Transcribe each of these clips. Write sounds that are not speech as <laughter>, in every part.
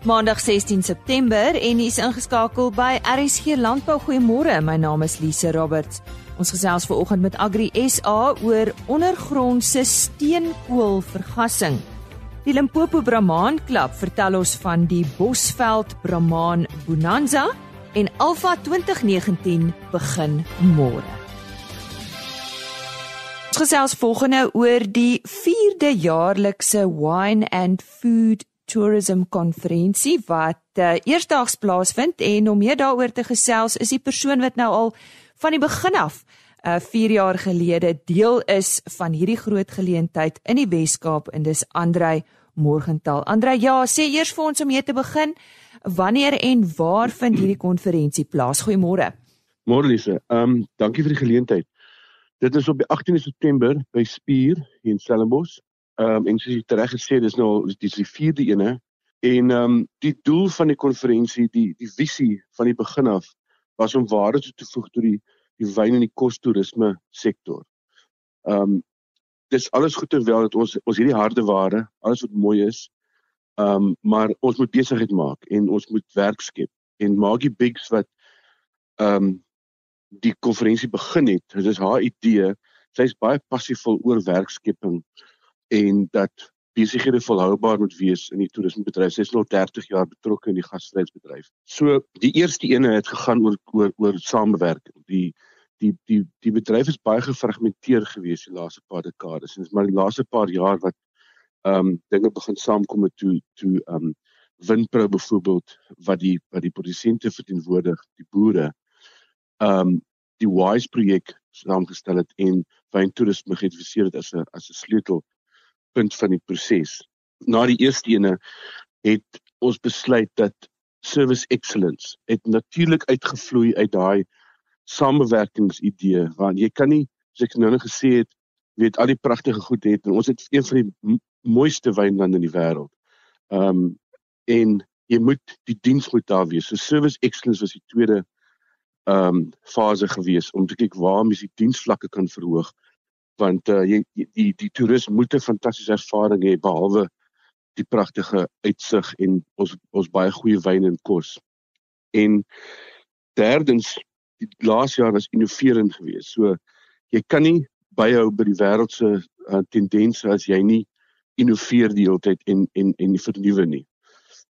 Maandag 16 September en u is ingeskakel by RSG Landbou. Goeiemôre. My naam is Lise Roberts. Ons gesels ver oggend met Agri SA oor ondergrondse steenkoolvergassing. Die Limpopo Brahman Klub vertel ons van die Bosveld Brahman Bonanza en Alpha 2019 begin môre. Ons gesels volgende oor die 4de jaarlikse Wine and Food Tourism konferensie wat uh, eersdaags plaasvind en om meer daaroor te gesels is die persoon wat nou al van die begin af uh, eh, 4 jaar gelede deel is van hierdie groot geleentheid in die Wes-Kaap en dis Andrei Morgenthal. Andrei, ja, sê eers vir ons om hier te begin, wanneer en waar vind hierdie konferensie plaas? Goeiemôre. Môre Lise. Ehm um, dankie vir die geleentheid. Dit is op die 18de September by Spier in Stellenbosch. Ehm um, en soos jy reg gesê dis nou dis die vierde ene en ehm um, die doel van die konferensie die die visie van die begin af was om waarde toe te voeg tot die die wyn en die kostoerisme sektor. Ehm um, dis alles goed en wel dat ons ons hierdie harde ware, alles wat mooi is, ehm um, maar ons moet besigheid maak en ons moet werk skep en Maggie Biggs wat ehm um, die konferensie begin het, dit is haar idee. Sy's baie passievol oor werkskepping en dat besighede volhoubaar moet wees in die toerismebedryf. Sy is nou 30 jaar betrokke in die gasvryheidsbedryf. So die eerste ene het gegaan oor oor, oor samewerking. Die die die die bedryf is baie gefragmenteer gewees die laaste paar dekades. Is maar die laaste paar jaar wat ehm um, dinge begin saamkom met toe toe ehm um, Winpro byvoorbeeld wat die wat die produsente verteenwoordig, die boere. Ehm um, die Wise projek saamgestel het en wyntoerisme geïdentifiseer het as 'n as 'n sleutel punt van die proses. Na die eerste ene het ons besluit dat service excellence het natuurlik uitgevloei uit daai samewerkingsidee want jy kan nie soos ek nou net gesê het weet al die pragtige goed het en ons het een van die mooiste wynlande in die wêreld. Ehm um, en jy moet die diens moet daar wees. So service excellence was die tweede ehm um, fase gewees om te kyk waar mens die diensvlakke kan verhoog want uh, jy die die toerist moet 'n fantastiese ervaring hê behalwe die pragtige uitsig en ons ons baie goeie wyn en kos. En derdens die laaste jaar was innoverend geweest. So jy kan nie byhou by die wêreld se uh, tendense as jy nie innoveer die hele tyd en en en vernuwe nie.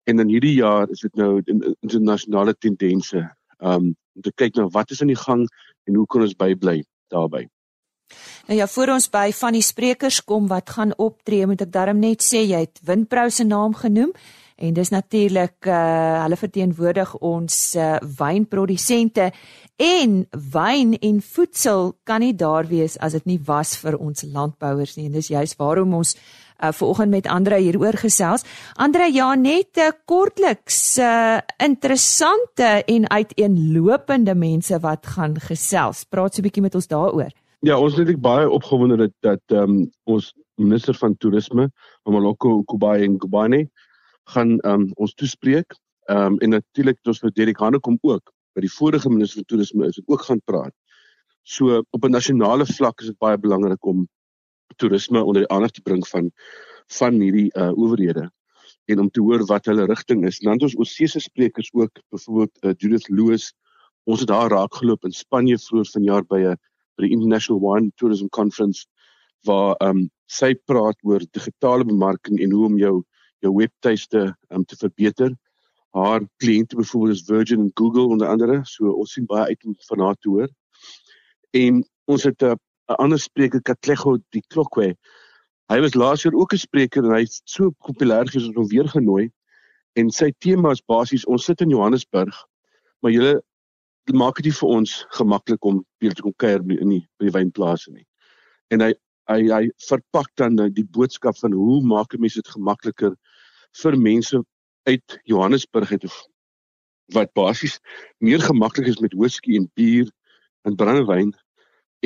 En in hierdie jaar is dit nou in internasionale tendense um om te kyk na wat is aan die gang en hoe kan ons bybly daarbey. Nou ja, voor ons by van die sprekers kom wat gaan optree, moet ek darm net sê jy het Winpro se naam genoem en dis natuurlik uh hulle verteenwoordig ons uh, wynprodusente en wyn en voedsel kan nie daar wees as dit nie was vir ons landbouers nie en dis juist waarom ons uh vanoggend met Andre hieroor gesels. Andre ja net uh, kortliks uh interessante en uiteenlopende mense wat gaan gesels. Praat so 'n bietjie met ons daaroor. Ja, ons is net baie opgewonde dat dat ehm um, ons minister van toerisme, Mamaloko Kubayi Ngubane, gaan ehm um, ons toespreek. Ehm um, en natuurlik het ons vir Derek Hanekom ook by die vorige minister van toerisme is ook gaan praat. So op 'n nasionale vlak is dit baie belangrik om toerisme onder die aandag te bring van van hierdie uh owerhede en om te hoor wat hulle rigting is. Dan het ons oorsese sprekers ook, byvoorbeeld uh, Judith Lewis. Ons het daar raakgeloop in Spanje vroeër vanjaar by 'n by die International Wine Tourism Conference waar ehm um, sy praat oor digitale bemarking en hoe om jou jou webtuiste um, te verbeter. Haar kliënte byvoorbeeld is Virgin en Google onder andere, so ons sien baie uit om van haar te hoor. En ons het 'n uh, ander spreker Katlego die Klokwe. Hy was laas jaar ook 'n spreker en hy's so populêr dat ons weer genooi. En sy tema is basies ons sit in Johannesburg, maar julle maak dit nie vir ons gemaklik om weer te kom kuier in die by die wynplase nie. En hy hy hy verpak dan die boodskap van hoe maak 'n mens dit gemakliker vir mense uit Johannesburg uit wat basies meer gemaklik is met whisky en bier en brandewyn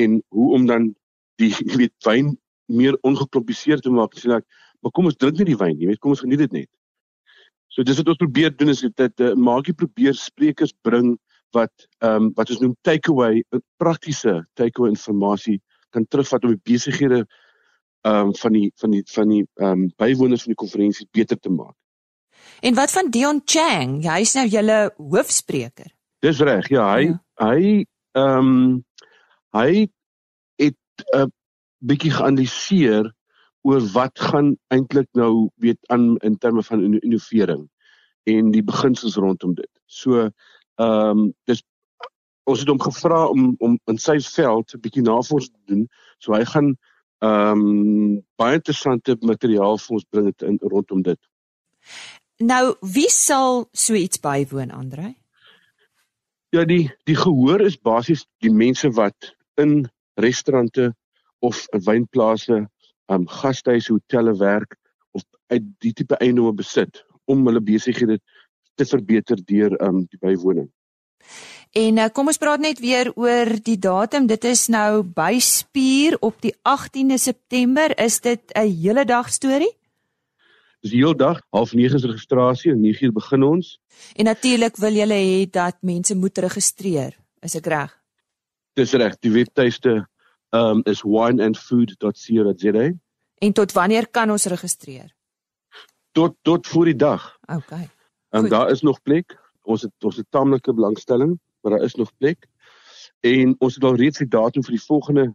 en hoe om dan die <laughs> jy weet wyn meer ongekompliseerd te maak sê ek maar kom ons drink net die wyn jy weet kom ons geniet dit net so dis wat ons probeer doen is dit uh, maak jy probeer sprekers bring wat ehm um, wat ons noem takeaway praktiese takeaway inligting kan terugvat om die besighede ehm um, van die van die van die ehm um, bywoners van die konferensie beter te maak. En wat van Dion Chang? Hy is nou julle hoofspreker. Dis reg. Ja, hy ja. hy ehm um, hy het 'n uh, bietjie geanaliseer oor wat gaan eintlik nou weet aan in terme van innovering en die beginsels rondom dit. So ehm um, dis ons het hom gevra om om in sy veld 'n bietjie navorsing te doen. So hy gaan ehm um, baie interessante materiaal vir ons bring in rondom dit. Nou, wie sal so iets bywoon, Andre? Ja, die die gehoor is basies die mense wat in restaurante of wynplase, ehm um, gastehuise, hotelle werk of uit die tipe eiendomme besit om hulle besighede te verbeter deur um die bywoning. En uh, kom ons praat net weer oor die datum. Dit is nou by Spier op die 18de September. Is dit 'n hele dag storie? Dis die hele dag, half 9 is registrasie en 9uur begin ons. En natuurlik wil julle hê dat mense moet registreer. Is ek reg? Dis reg. Die webtuiste um is wineandfood.co.za. En tot wanneer kan ons registreer? tot tot voor die dag. OK. En daar is nog plek. Ons het ons het tamelike belangstelling, maar daar is nog plek. En ons het al reeds die datum vir die volgende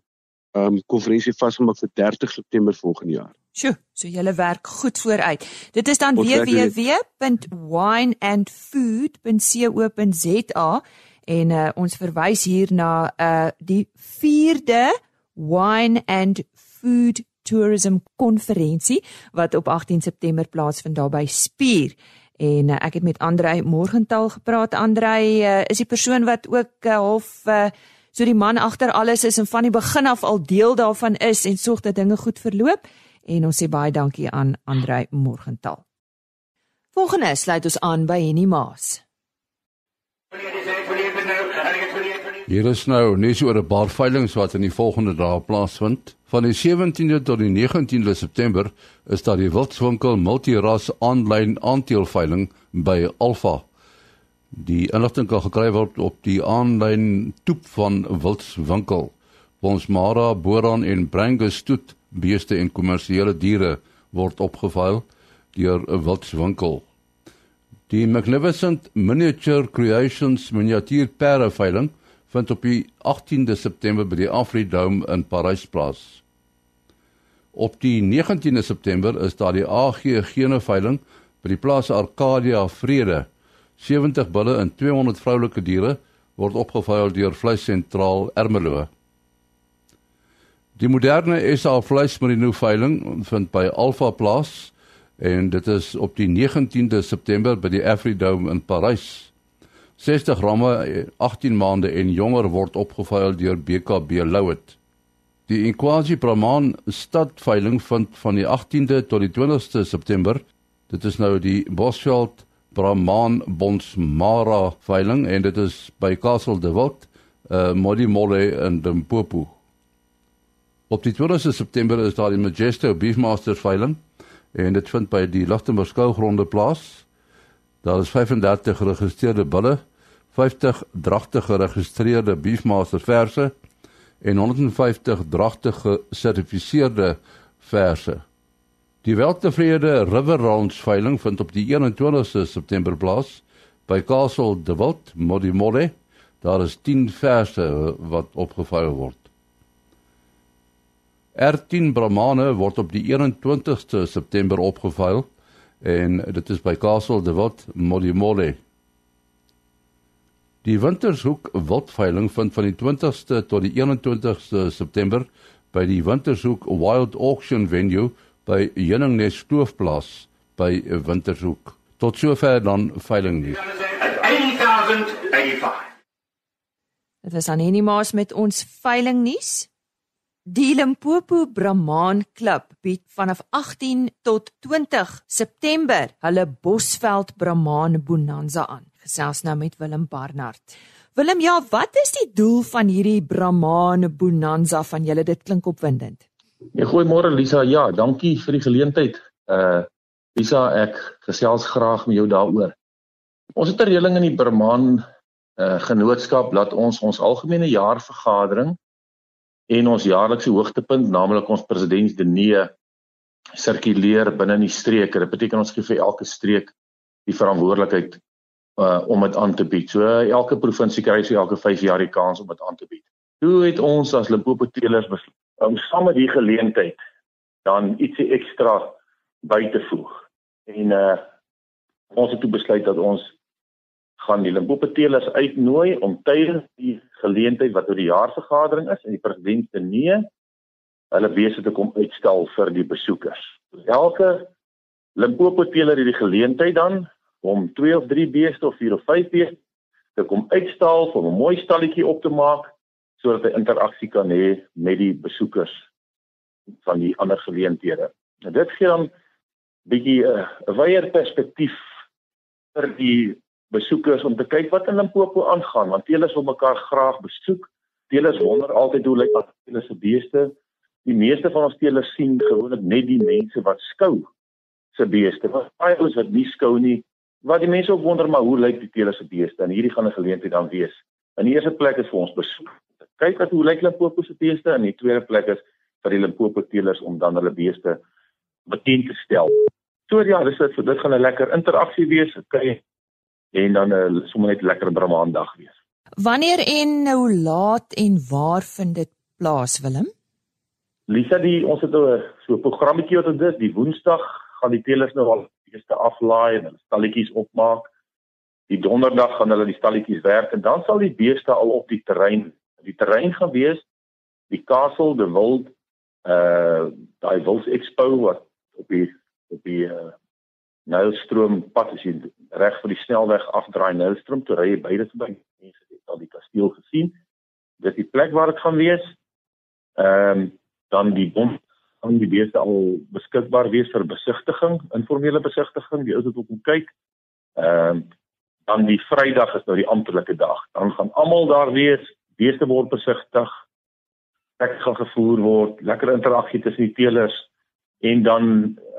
ehm um, konferensie vasgemaak vir 30 September volgende jaar. Sjoe, so julle werk goed vooruit. Dit is dan www.wineandfood.co.za en uh, ons verwys hier na uh die 4de Wine and Food Tourism konferensie wat op 18 September plaasvind daar by Spier. En uh, ek het met Andrei Morgenthal gepraat. Andrei uh, is die persoon wat ook uh, half uh, so die man agter alles is en van die begin af al deel daarvan is en sorg dat dinge goed verloop. En ons sê baie dankie aan Andrei Morgenthal. Volgende sluit ons aan by Henny Maas. Hier is nou nuus oor 'n paar veilinge wat in die volgende dae plaasvind. Van die 17de tot die 19de September is daar die Wildswinkel Multiras aanlyn aanteelveiling by Alpha. Die inligting kan gekry word op die aanlyn toep van Wildswinkel. Ons Mara, Boran en Brangus stoet beeste en kommersiële diere word opgeveil deur 'n Wildswinkel. Die Magnificent Miniature Creations miniatuurperde veiling vind op die 18de September by die Afridome in Parys plaas. Op die 19de September is daar die AG Gene veiling by die plaas Arcadia Vrede. 70 bulle en 200 vroulike diere word opgeveil deur Vleis Sentraal Ermelo. Die moderne SA Vleismerino veiling vind by Alpha Plaas en dit is op die 19de September by die Afridome in Parys. 60 ramme 18 maande en jonger word opgeveil deur BKB Louet. Die Inquasi Brahman stadveiling vind van die 18de tot die 20ste September. Dit is nou die Bosveld Brahman Bonsmara veiling en dit is by Castle de Walt, uh Modimolle in Limpopo. Op die 20ste September is daar die Majesto Beefmaster veiling en dit vind by die Lichtenburg skougronde plaas. Daar is 35 geregistreerde bulle 50 dragtige geregistreerde Beefmaster verse en 150 dragtige gesertifiseerde verse. Die weltevrede River Rounds veiling vind op die 21ste September plaas by Castle de Walt, Modimolle. Daar is 10 verse wat opgeveil word. R10 Brahmane word op die 21ste September opgeveil en dit is by Castle de Walt, Modimolle. Die Wintershoek Wildveiling vind van die 20ste tot die 21ste September by die Wintershoek Wild Auction Venue by Heuningnes Stoofplaas by Wintershoek. Tot sover dan veiling nie. Dit is aan Henny Maas met ons veiling nuus. Die Limpopo Brahman Klub bied vanaf 18 tot 20 September hulle Bosveld Brahman Bonanza aan gesels nou met Willem Barnard. Willem, ja, wat is die doel van hierdie Brahman Bonanza van julle? Dit klink opwindend. Ja, goeiemôre Lisa. Ja, dankie vir die geleentheid. Uh Lisa, ek gesels graag met jou daaroor. Ons het 'n reëling in die Brahman uh genootskap dat ons ons algemene jaarvergadering en ons jaarlikse hoogtepunt, naamlik ons presidentsdiner sirkuleer binne in die streek. Dit beteken ons gee vir elke streek die verantwoordelikheid uh om dit aan te bied. So elke provinsie kry so elke 5 jaar die kans om dit aan te bied. Hoe het ons as Limpopo teelers besluit om saam met die geleentheid dan ietsie ekstra by te voeg? En uh ons het toe besluit dat ons gaan die Limpopo teelers uitnooi om tydens die geleentheid wat oor die jaarvergadering is en die president se nee hulle besig te kom uitstel vir die besoekers. Elke Limpopo teeler het die geleentheid dan om 2 of 3 beeste of 4 of 5 beeste te kom uitstal om 'n mooi stalletjie op te maak sodat hy interaksie kan hê met die besoekers van die ander geleenthede. En dit gee dan bietjie 'n uh, wyeer perspektief vir die besoekers om te kyk wat in Limpopo aangaan want teelers wil mekaar graag besoek. Teelers wonder altyd hoe lyk hulle se beeste. Die meeste van ons teelers sien gewoonlik net die mense wat skou se beeste. Maar baie ouens wat nie skou nie, wat die mense ook wonder maar hoe lyk die teelers se beeste en hierdie gaan 'n geleentheid dan wees. In die eerste plek is vir ons besoek. Kyk wat hoe lyk Limpopo se beeste en in die tweede plek is vir die Limpopo teelers om dan hulle beeste bekend te stel. So ja, dis dit vir dit gaan 'n lekker interaksie wees, okay. En dan 'n uh, sommer net lekker bramaandag wees. Wanneer en hoe laat en waar vind dit plaas, Willem? Lisa, die ons het so 'n programmetjie wat dit is, die Woensdag gaan die teelers nou al eerste aflaai en hulle stalletjies opmaak. Die donderdag gaan hulle die stalletjies werk en dan sal die beeste al op die terrein. Die terrein gaan wees die Castle de Wild uh daai Wild Expo wat op die op die uh Nylstroom pad as jy reg vir die snelweg afdraai Nylstroom toe ry jy beide verby. Mense het al die kasteel gesien. Dit is die plek waar dit gaan wees. Ehm um, dan die bom aan die beeste al beskikbaar wees vir besigtiging, informele besigtiging, die ouens wat op kyk. Ehm uh, dan die Vrydag is nou die amptelike dag. Dan gaan almal daar wees, beeste word besigtig, ek gaan gevoer word, lekker interaksie tussen die teelers en dan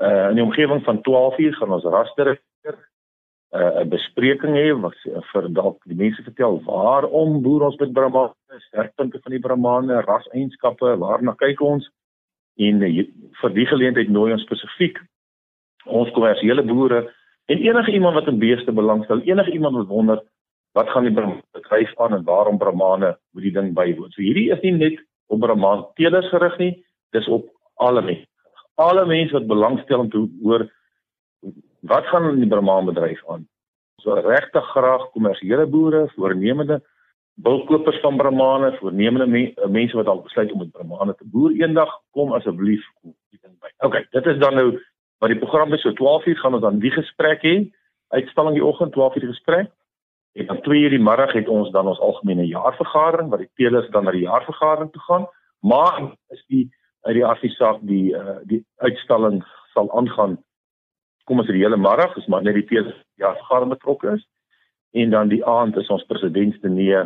uh, in die omgewing van 12:00 gaan ons raster uh, 'n bespreking hê wat vir dalk die mense vertel waarom boer ons met Brahmane, sterkpunte van die Brahmane, raseienskappe, waarna kyk ons? En vir die geleentheid nooi ons spesifiek ons kommersiële boere en enige iemand wat in beeste belangstel, enige iemand wat wonder wat gaan die bedryf aan en waarom Brahmane moet die ding bywoon. So hierdie is nie net op Brahman teelers gerig nie, dis op alle mense. Alle mense wat belangstel om te hoor wat gaan in die Brahman bedryf aan. So regtig graag kommersiële boere, voornemende bilkopers van Brahmane, voornemende me mense wat al besluit om met Brahmane te boer eendag, kom asseblief kom die ding by. OK, dit is dan nou wat die program is so 12:00 gaan ons dan die gesprek hê. Uitstalling die oggend 12:00 die gesprek. En dan 2:00 die middag het ons dan ons algemene jaarvergadering waar die teelers dan na die jaarvergadering toe gaan. Maar is die uit die afsaak die uh, die uitstalling sal aangaan kom ons die hele middag, is maar net die teelers jaarvergadering betrokke is. En dan die aand is ons president se nee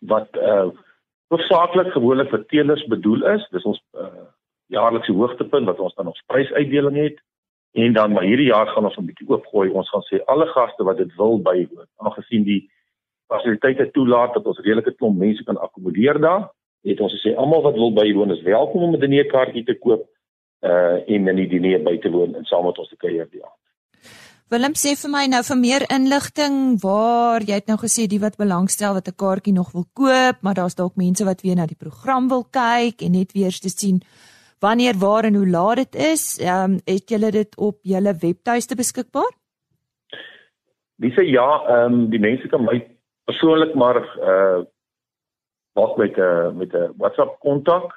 wat uh hoofsaaklik gewoonlik vir teelers bedoel is. Dis ons uh jaarlikse hoogtepunt wat ons dan ons prysuitdeling het. En dan maar hierdie jaar gaan ons 'n bietjie oopgooi. Ons gaan sê alle gaste wat dit wil bywoon, aangesien die fasiliteite toelaat dat ons redelike klomp mense kan akkommodeer daar, het ons gesê almal wat wil bywoon is welkom om 'n dinerkaartjie te koop uh en in die diner by te woon en saam met ons te kuier die aand. Willem sê vir my nou vir meer inligting waar jy het nou gesê die wat belangstel wat 'n kaartjie nog wil koop, maar daar's dalk mense wat weer na die program wil kyk en net weer te sien wanneer, waar en hoe laat dit is. Ehm um, het julle dit op julle webtuiste beskikbaar? Dis ja, ehm um, die mense kan my persoonlik maar uh wat met 'n uh, met 'n WhatsApp kontak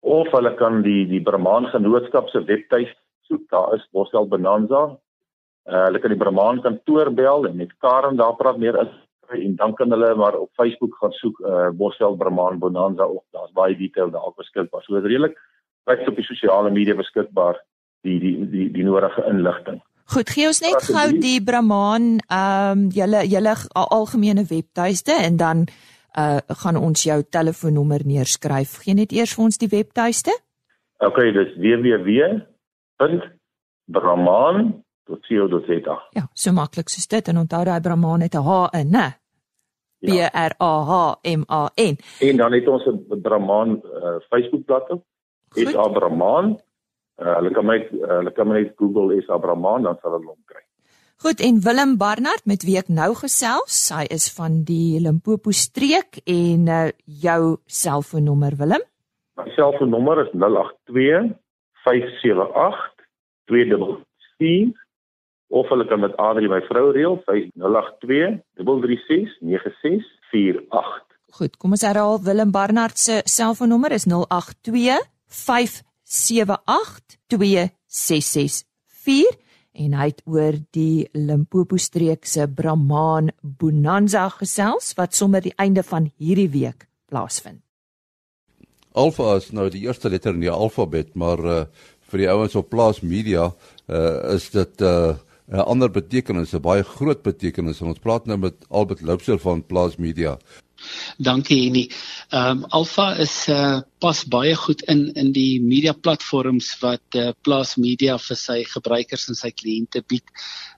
of hulle kan die die Brahman Genootskap se webtuis soek. Daar is Bostel Bonanza Uh, hulle kan die Brahman kantoor bel en met Karen daar praat meer is en dan kan hulle maar op Facebook gaan soek uh, Bosveld Brahman Bonanza of daar's baie detail daar beskikbaar. So dit is redelik baie op die sosiale media beskikbaar die die die die nodige inligting. Goed, gee ons net gou die Brahman ehm um, julle julle algemene webtuiste en dan uh gaan ons jou telefoonnommer neerskryf. Gee net eers vir ons die webtuiste. OK, dis www.brahman tot co.za. Ja, so maklik soos dit en onthou daai Brahman het 'n H in, né? B R A H M A N. En dan het ons 'n Brahman uh, Facebookblad. Is Abrahman. Uh, hulle kan my uh, hulle kan my net Google is Abrahman dan sal hulle hom kry. Goed en Willem Barnard met wie ek nou gesels, hy is van die Limpopo streek en uh, jou selfoonnommer Willem? My selfoonnommer is 082 578 24 of hulle kan met Adri my vrou reël 082 336 9648. Goed, kom ons herhaal Willem Barnard se selfoonnommer is 082 578 2664 en hy het oor die Limpopo streek se Brahman Bonanza gesels wat sommer die einde van hierdie week plaasvind. Alfa is nou die eerste letter in die alfabet, maar uh vir die ouens op plaas media uh is dit uh 'n ander betekenis, 'n baie groot betekenis. Ons praat nou met Albert Loubser van Plaas Media. Dankie Henny. Ehm um, Alfa is uh pas baie goed in in die media platforms wat uh, Plaas Media vir sy gebruikers en sy kliënte bied.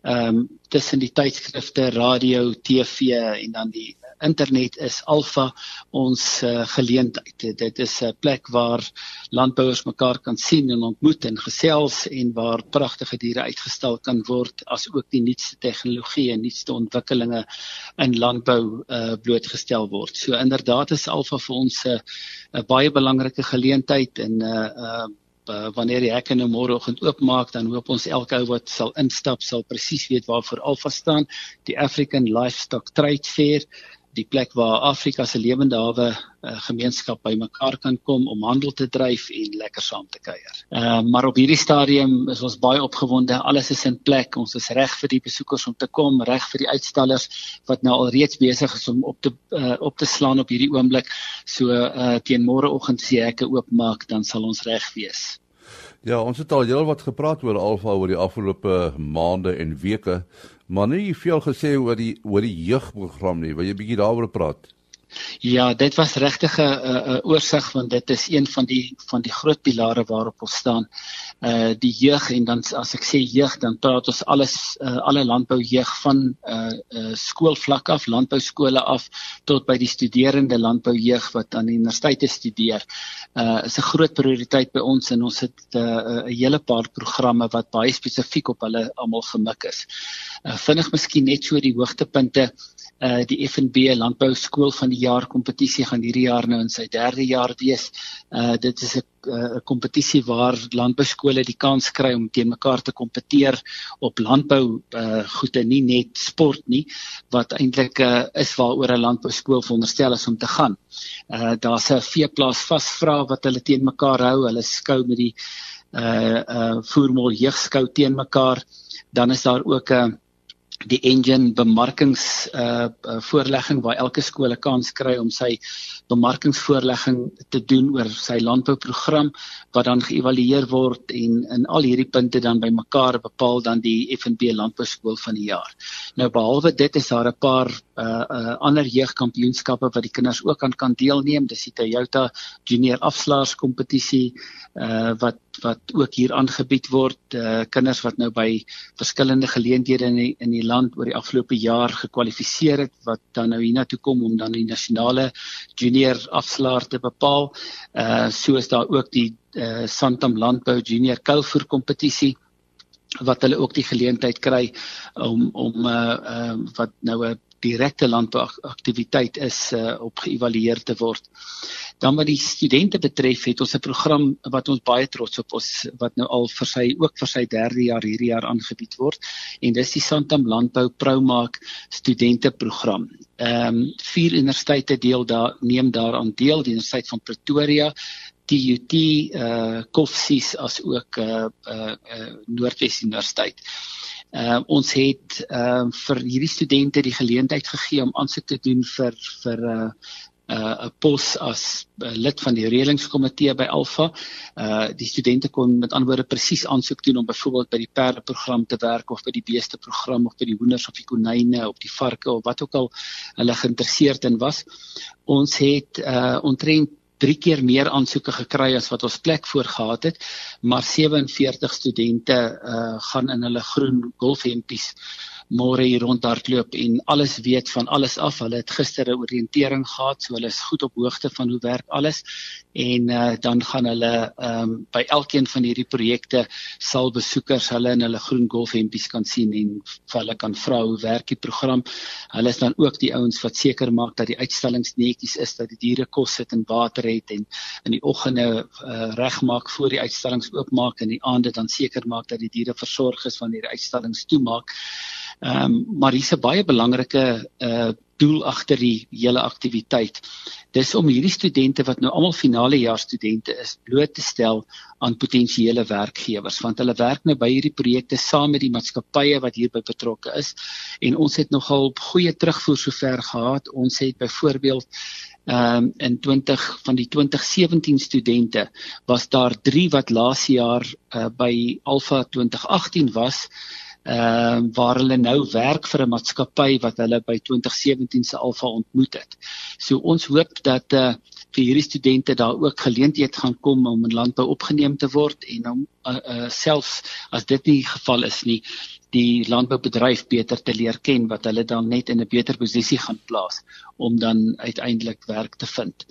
Ehm um, tussen die tydskrifte, radio, TV en dan die internet is alfa ons uh, geleentheid. Dit is 'n plek waar landbouers mekaar kan sien en ontmoet en gesels en waar pragtige diere uitgestal kan word as ook die nuutste tegnologie en nuutste ontwikkelinge in landbou uh, blootgestel word. So inderdaad is alfa vir ons 'n uh, baie belangrike geleentheid en 'n uh, uh, uh, wanneer die hekke nou môreoggend oopmaak, dan hoop ons elke ou wat sal instap sal presies weet waarvoor Alfa staan, die African Livestock Trade Fair die plek waar Afrika se lewende hawe uh, gemeenskap bymekaar kan kom om handel te dryf en lekker saam te kuier. Uh, maar op hierdie stadium is ons baie opgewonde. Alles is in plek. Ons is reg vir die besoekers om te kom, reg vir die uitstallers wat nou al reeds besig is om op te uh, op te slaan op hierdie oomblik. So uh, teen môreoggend as die hekke oopmaak, dan sal ons reg wees. Ja, ons het al heel wat gepraat oor Alfa oor die afgelope maande en weke. Maar nie veel gesê oor die oor die jeugprogram nie. Wil jy bietjie daaroor praat? Ja, dit was regtig 'n 'n oorsig want dit is een van die van die groot pilare waarop ons staan. Uh die jeug en dan as ek sê jeug dan praat ons alles uh, alle landbou jeug van uh, uh skoolvlak af, landbou skole af tot by die studerende landbou jeug wat aan die universiteite studeer. Uh is 'n groot prioriteit by ons en ons het 'n uh, 'n hele paar programme wat baie spesifiek op hulle almal gemik is. Uh vinnig miskien net so die hoogtepunte uh die FNB landbou skool van die jaar kompetisie gaan hierdie jaar nou in sy derde jaar wees. Uh dit is 'n 'n kompetisie waar landbouskole die kans kry om teen mekaar te kompeteer op landbou uh goede nie net sport nie wat eintlik uh is waaroor 'n landbouskool veronderstel is om te gaan. Uh daar's 'n veeplaas vasvra wat hulle teen mekaar hou. Hulle skou met die uh uh voermol jeugskou teen mekaar. Dan is daar ook 'n uh, die engine bemarkings uh, uh voorlegging waar elke skool 'n kans kry om sy bemarkingsvoorlegging te doen oor sy landbouprogram wat dan geëvalueer word en in al hierdie punte dan bymekaar bepaal dan die FNB landbouskool van die jaar. Nou behalwe dit is daar 'n paar uh uh ander jeugkampioenskappe wat die kinders ook aan kan deelneem. Dis die Toyota Junior Afslaers kompetisie uh wat wat ook hier aangebied word uh kinders wat nou by verskillende geleenthede in die, in die land oor die afgelope jaar gekwalifiseer het wat dan nou hiernatoe kom om dan die nasionale junior afslaer te bepaal. Uh so is daar ook die uh Santam Landbou Junior Kouvoer kompetisie wat hulle ook die geleentheid kry om om uh, uh wat nou 'n direkte landbouaktiwiteit is uh, op geëvalueer te word. Dan wat die studente betref, het ons 'n program wat ons baie trots op ons wat nou al vir sy ook vir sy derde jaar hierdie jaar aangebied word en dis die Santam Landbou Proumaak studente program. Ehm um, vier universiteite deel daar neem daaraan deel, die Universiteit van Pretoria, TUT, eh uh, Koffsies as ook eh uh, eh uh, Noordwes Universiteit. Uh, ons het uh, vir hierdie studente die geleentheid gegee om aansoek te doen vir vir 'n uh, 'n uh, pos as uh, lid van die reëlingskomitee by Alfa. Uh die studente kon met ander woorde presies aansoek doen om byvoorbeeld by die perdeprogram te werk of by die beesteprogram of by die hoenders of die konyne of die varke of wat ook al hulle geïnteresseerd in was. Ons het uh ontrent drie keer meer aansoeke gekry as wat ons plek voor gehad het, maar 47 studente uh gaan in hulle groen golfhempies môre hier rondhardloop en alles weet van alles af. Hulle het gister 'n oriëntering gehad, so hulle is goed op hoogte van hoe werk alles. En uh, dan gaan hulle ehm um, by elkeen van hierdie projekte sal besoekers hulle in hulle groen golfhempies kan sien en hulle kan vra hoe werk die program. Hulle is dan ook die ouens wat seker maak dat die uitstallings netjies is, dat die diere kos het en water het en in die oggende uh, regmaak voor die uitstallings oopmaak en die aande dan seker maak dat die diere versorg is wanneer die uitstallings toemaak. Ehm um, maar hier's 'n baie belangrike uh doel agter die hele aktiwiteit. Dis om hierdie studente wat nou almal finale jaar studente is, bloot te stel aan potensiële werkgewers want hulle werk nou by hierdie projekte saam met die maatskappye wat hierby betrokke is en ons het nogal goeie terugvoer sover gehad. Ons het byvoorbeeld ehm um, in 20 van die 2017 studente was daar 3 wat laas jaar uh, by Alpha 2018 was ehm uh, waar hulle nou werk vir 'n maatskappy wat hulle by 2017 se Alfa ontmoet het. So ons hoop dat eh uh, vir hierdie studente daar ook geleenthede gaan kom om in landbou opgeneem te word en om uh, uh, selfs as dit nie geval is nie die landboubedryf beter te leer ken wat hulle dan net in 'n beter posisie gaan plaas om dan uiteindelik werk te vind.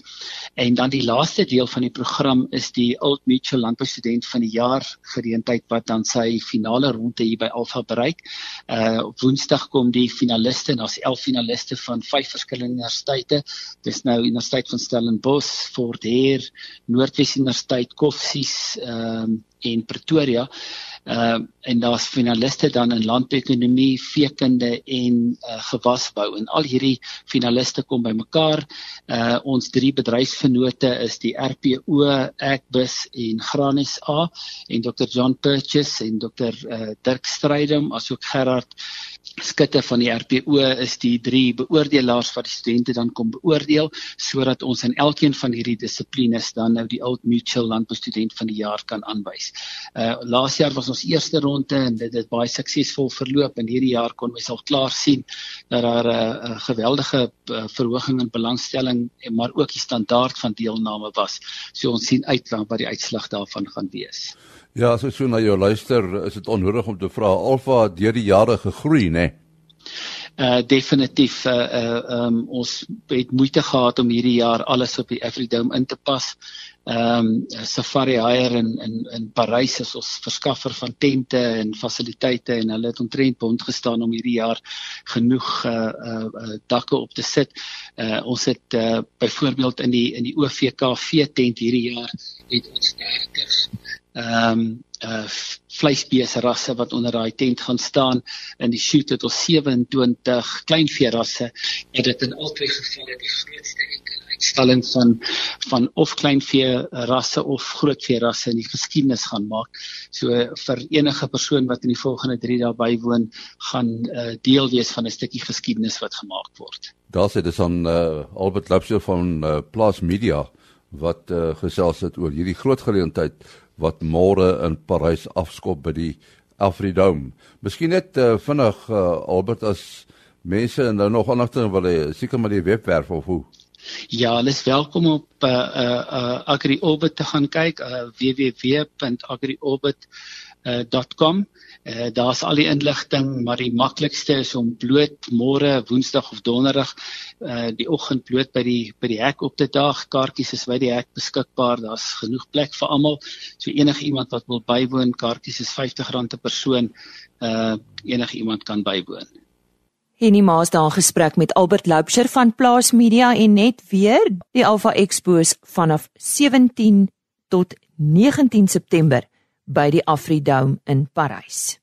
En dan die laaste deel van die program is die Old Mutual Landbou Student van die jaar geleentheid wat dan sy finale ronde hier by Alpha bereik. Uh op Woensdag kom die finaliste en daar's 11 finaliste van vyf verskillende universiteite. Dis nou Universiteit van Stellenbosch, Fort Hare, Noordwes Universiteit, Koffsies ehm um, en Pretoria. Ehm uh, en daar's finaliste dan in landekonomie, veekunde en uh, gewasbou en al hierdie finaliste kom bymekaar. Uh ons drie bedryfsvennote is die RPO, Agbus en Granis A en Dr John Purchase en Dr uh, Dirk Strydom asook Gerard skutte van die RPO is die drie beoordelaars wat die studente dan kom beoordeel sodat ons in elkeen van hierdie dissiplines dan nou die Old Mutual landboustudent van die jaar kan aanwys. Uh laas jaar was ons eerste ronde en dit het baie suksesvol verloop en hierdie jaar kon ons al klaar sien dat daar 'n uh, uh, geweldige uh, verhoging in belangstelling en maar ook die standaard van deelname was. So ons sien uit wat die uitslag daarvan gaan wees. Ja, as ek so na jou luister, is dit onnodig om te vra Alfa deur die jare gegroei, né? Nee? Uh definitief uh uh um, ons het moeite gehad om hierdie jaar alles op die Afridome in te pas. Um Safari Hire in in in Parys is ons verskaffer van tente en fasiliteite en hulle het omtrent bond gestaan om hierdie jaar genoeg uh uh, uh dakke op te sit. Uh ons het uh byvoorbeeld in die in die OVK vee tent hierdie jaar het ons 30 ehm um, uh vleisbeeste rasse wat onder daai tent gaan staan in die shoot het ons 27 kleinvee rasse en dit in albei gevalle die grootste uitstalling van van of kleinvee rasse of grootvee rasse in die geskiedenis gaan maak. So vir enige persoon wat in die volgende 3 dae bywoon, gaan uh, deel wees van 'n stukkie geskiedenis wat gemaak word. Daar sê dit aan uh, Albert Lapse van uh, Plaas Media wat uh, gesels het oor hierdie groot geleentheid wat môre in Parys afskop by die Afridome. Miskien net uh, vinnig uh, Albert as mense nou nog aanigting wil hê, seker maar die webwerf of hoe. Ja, alles welkom op uh, uh, uh, AgriOrbit te gaan kyk, uh, www.agriorbit.com. Uh, Uh, daar's al die inligting, maar die maklikste is om bloot môre, Woensdag of Donderdag uh die oggend bloot by die by die hek op te daag. Kaartjies is by die hek beskikbaar. Daar's genoeg plek vir almal. So enige iemand wat wil bywoon, kaartjies is R50 per persoon. Uh enige iemand kan bywoon. Henny Maas daar gesprek met Albert Loubser van Plaas Media en net weer die Alpha Expos vanaf 17 tot 19 September by die Afridome in Parys.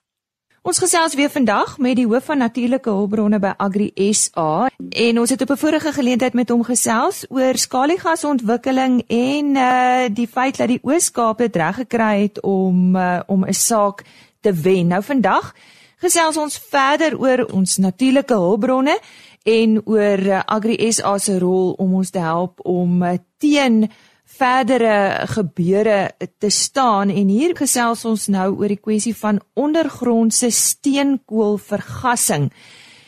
Ons gesels weer vandag met die hoof van natuurlike hulpbronne by Agri SA en ons het op 'n vorige geleentheid met hom gesels oor skaliegasontwikkeling en uh die feit dat die Oos-Kaap dit reg gekry het om uh, om 'n saak te wen. Nou vandag gesels ons verder oor ons natuurlike hulpbronne en oor uh, Agri SA se rol om ons te help om uh, teen verdere gebeure te staan en hier gesels ons nou oor die kwessie van ondergrondse steenkoolvergassing.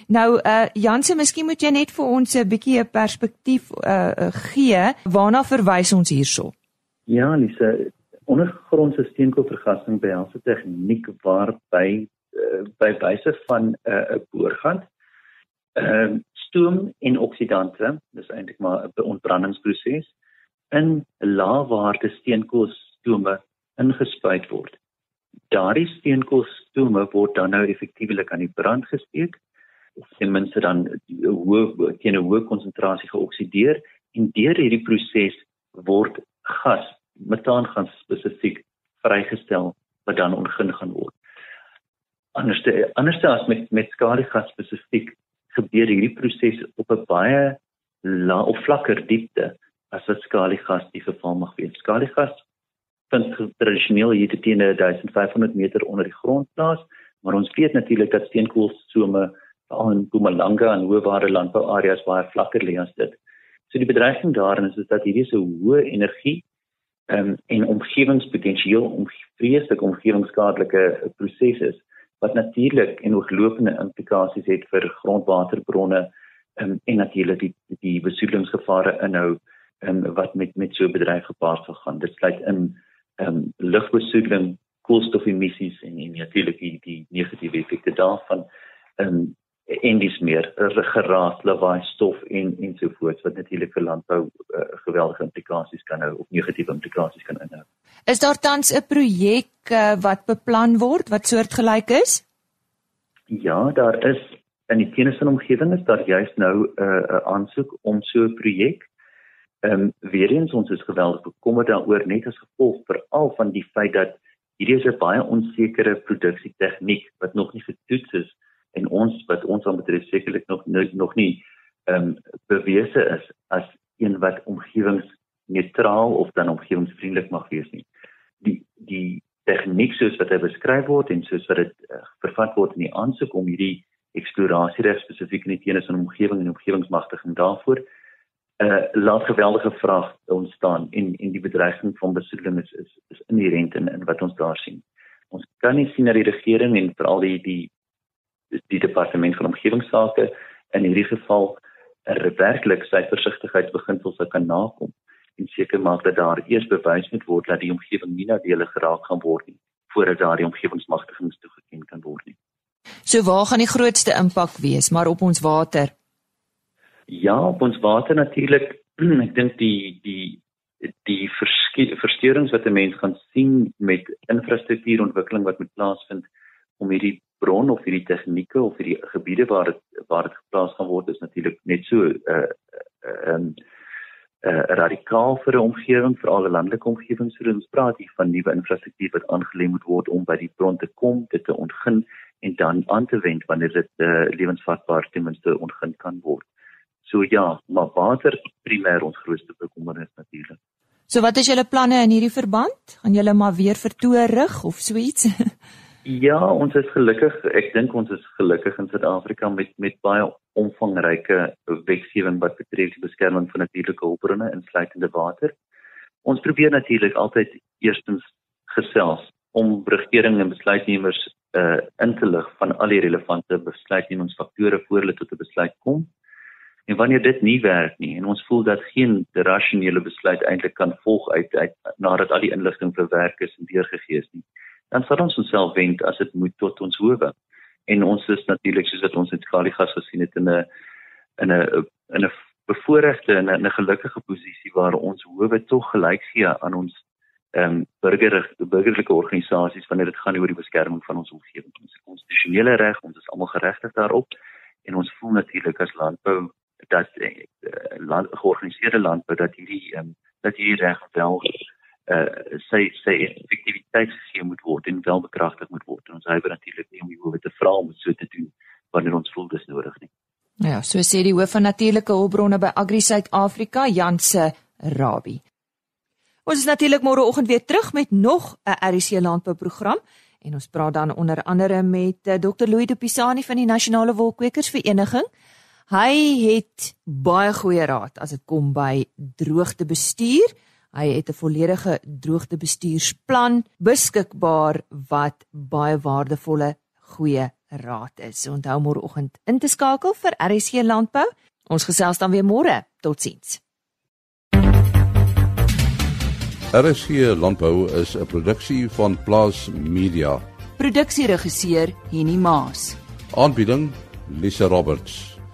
Nou uh Janse, miskien moet jy net vir ons 'n bietjie 'n perspektief uh gee waarna verwys ons hierso. Ja, Lise, ondergrondse steenkoolvergassing behels 'n tegniek waarby uh, by wyse van 'n uh, boorgat. Ehm uh, stoom en oksidante, dis eintlik maar 'n ontbrandingsproses in laagwaarde steenkoolstome ingespuit word. Daardie steenkoolstome word dan nou effektiewelik aan die brand gesteek of ten minste dan hoë teen 'n hoë konsentrasie geoksideer en deur hierdie proses word gas, metaangas spesifiek vrygestel wat dan ontgin gaan word. Anderste anderste as met met skaliegas spesifiek gebeur hierdie proses op 'n baie lae of vlakker diepte as wat skaliegas die geval mag wees. Skaliegas vind tradisioneel hier teen 1500 meter onder die grond plaas, maar ons weet natuurlik dat steenkoolsome veral in Mpumalanga en hoëwaarde landbouareas baie vlakker lê as dit. So die bedreiging daarin is, is dat hierdie so hoë energie um, en omgewingspotensiaal om vreeslik omgewingsskadelike prosesse wat natuurlik en ooglopende implikasies het vir grondwaterbronne um, en natuurlik die die besoedelingsgevare inhou um, wat met met so 'n bedryf gepaard gegaan. Dit sluit in ehm um, lugbesoedeling, koolstofemissies en en natuurlik die die negatiewe effekte daarvan ehm um, en dis meer geraas lawaai stof en ensovoorts wat natuurlik vir landbou uh, geweldige implikasies kan hou of negatiewe implikasies kan inhou. Is daar tans 'n projek uh, wat beplan word wat soortgelyk is? Ja, daar is in die kennis van omgewing is daar juist nou 'n uh, aansoek om so 'n projek Ehm um, weer eens ons is geweldig bekommerd daaroor net as gevolg veral van die feit dat hierdie is 'n baie onsekere produksie tegniek wat nog nie getoets is en ons wat ons aan betref sekerlik nog nog nie ehm um, bewese is as een wat omgewingsneutraal of dan omgewingsvriendelik mag wees nie. Die die tegniek soos wat hy beskryf word en soos wat dit uh, vervat word in die aansoek om hierdie eksplorasie spesifiek in die teenoor omgewing en omgewingsmagtiging daarvoor uh laat geweldige vraag ontstaan en en die bedreiging van besoedeling is is, is inherent in in wat ons daar sien. Ons kan nie sien dat die regering en veral die die die departement van omgewingsake in hierdie geval 'n werklik sy versigtigheidsbeginsels sou kan nakom en seker maak dat daar eers bewys moet word dat die omgewing nie nadelig geraak gaan word nie voordat daardie omgewingsmagtigings toegeken kan word nie. So waar gaan die grootste impak wees maar op ons water? Ja, op ons water natuurlik. <clears throat> Ek dink die die die versteurings wat 'n mens gaan sien met infrastruktuurontwikkeling wat moet plaasvind om hierdie bron of hierdie tegnieke of hierdie gebiede waar dit waar dit geplaas gaan word is natuurlik net so 'n uh, 'n uh, um, uh, radikaal vir 'n omgewing, veral 'n landelike omgewing. So ons praat hier van nuwe infrastruktuur wat aangelê moet word om by die bron te kom, dit te ontgin en dan aan te wend wanneer dit uh, lewensvatbaar ten minste ontgin kan word. So ja, maar water primêr ons grootste bekommernis natuurlik. So wat is julle planne in hierdie verband? Gaan julle maar weer vertoe rig of so iets? <laughs> ja, ons is gelukkig, ek dink ons is gelukkig in Suid-Afrika met met baie omvangryke wetgewing wat betref die beskerming van natuurlike hulpbronne insluitende water. Ons probeer natuurlik altyd eerstens gesels om regering en besluitnemers uh in te lig van al die relevante besluitnemingsfaktore voor hulle tot 'n besluit kom. En wanneer dit nie werk nie en ons voel dat geen rasionele besluit eintlik kan volg uit, uit nadat al die inligting verwerk is en deurgegee is nie, dan sal ons onsself wend as dit moet tot ons howe. En ons is natuurlik soos wat ons in Kaligas gesien het in 'n in 'n in 'n bevoordeelde en 'n gelukkige posisie waar ons howe tog gelyk gee aan ons ehm um, burger burgerlike organisasies wanneer dit gaan oor die beskerming van ons omgewing. Ons konstitusionele reg, ons is almal geregtig daarop en ons voel natuurlik as landbou dat uh, land, georganiseerde landbou dat hierdie um, dat hierdie reg wel uh, sy sy effektiwiteit gegee moet word en wel bekragtig moet word. En ons hyber natuurlik nie om die hoewe te vra om so te doen wanneer ons voel dis nodig nie. Ja, so sê die hoof van natuurlike hulpbronne by Agri Suid-Afrika, Janse Rabie. Ons is natuurlik môre oggend weer terug met nog 'n RC landbouprogram en ons praat dan onder andere met uh, Dr. Louis de Pisani van die Nasionale Wolkwekersvereniging. Hy het baie goeie raad as dit kom by droogtebestuur. Hy het 'n volledige droogtebestuursplan beskikbaar wat baie waardevolle goeie raad is. Onthou môreoggend in te skakel vir RSC Landbou. Ons gesels dan weer môre. Totsiens. RSC Landbou is 'n produksie van Plaas Media Produksieregisseur Henny Maas. Aanbieding Lisa Roberts.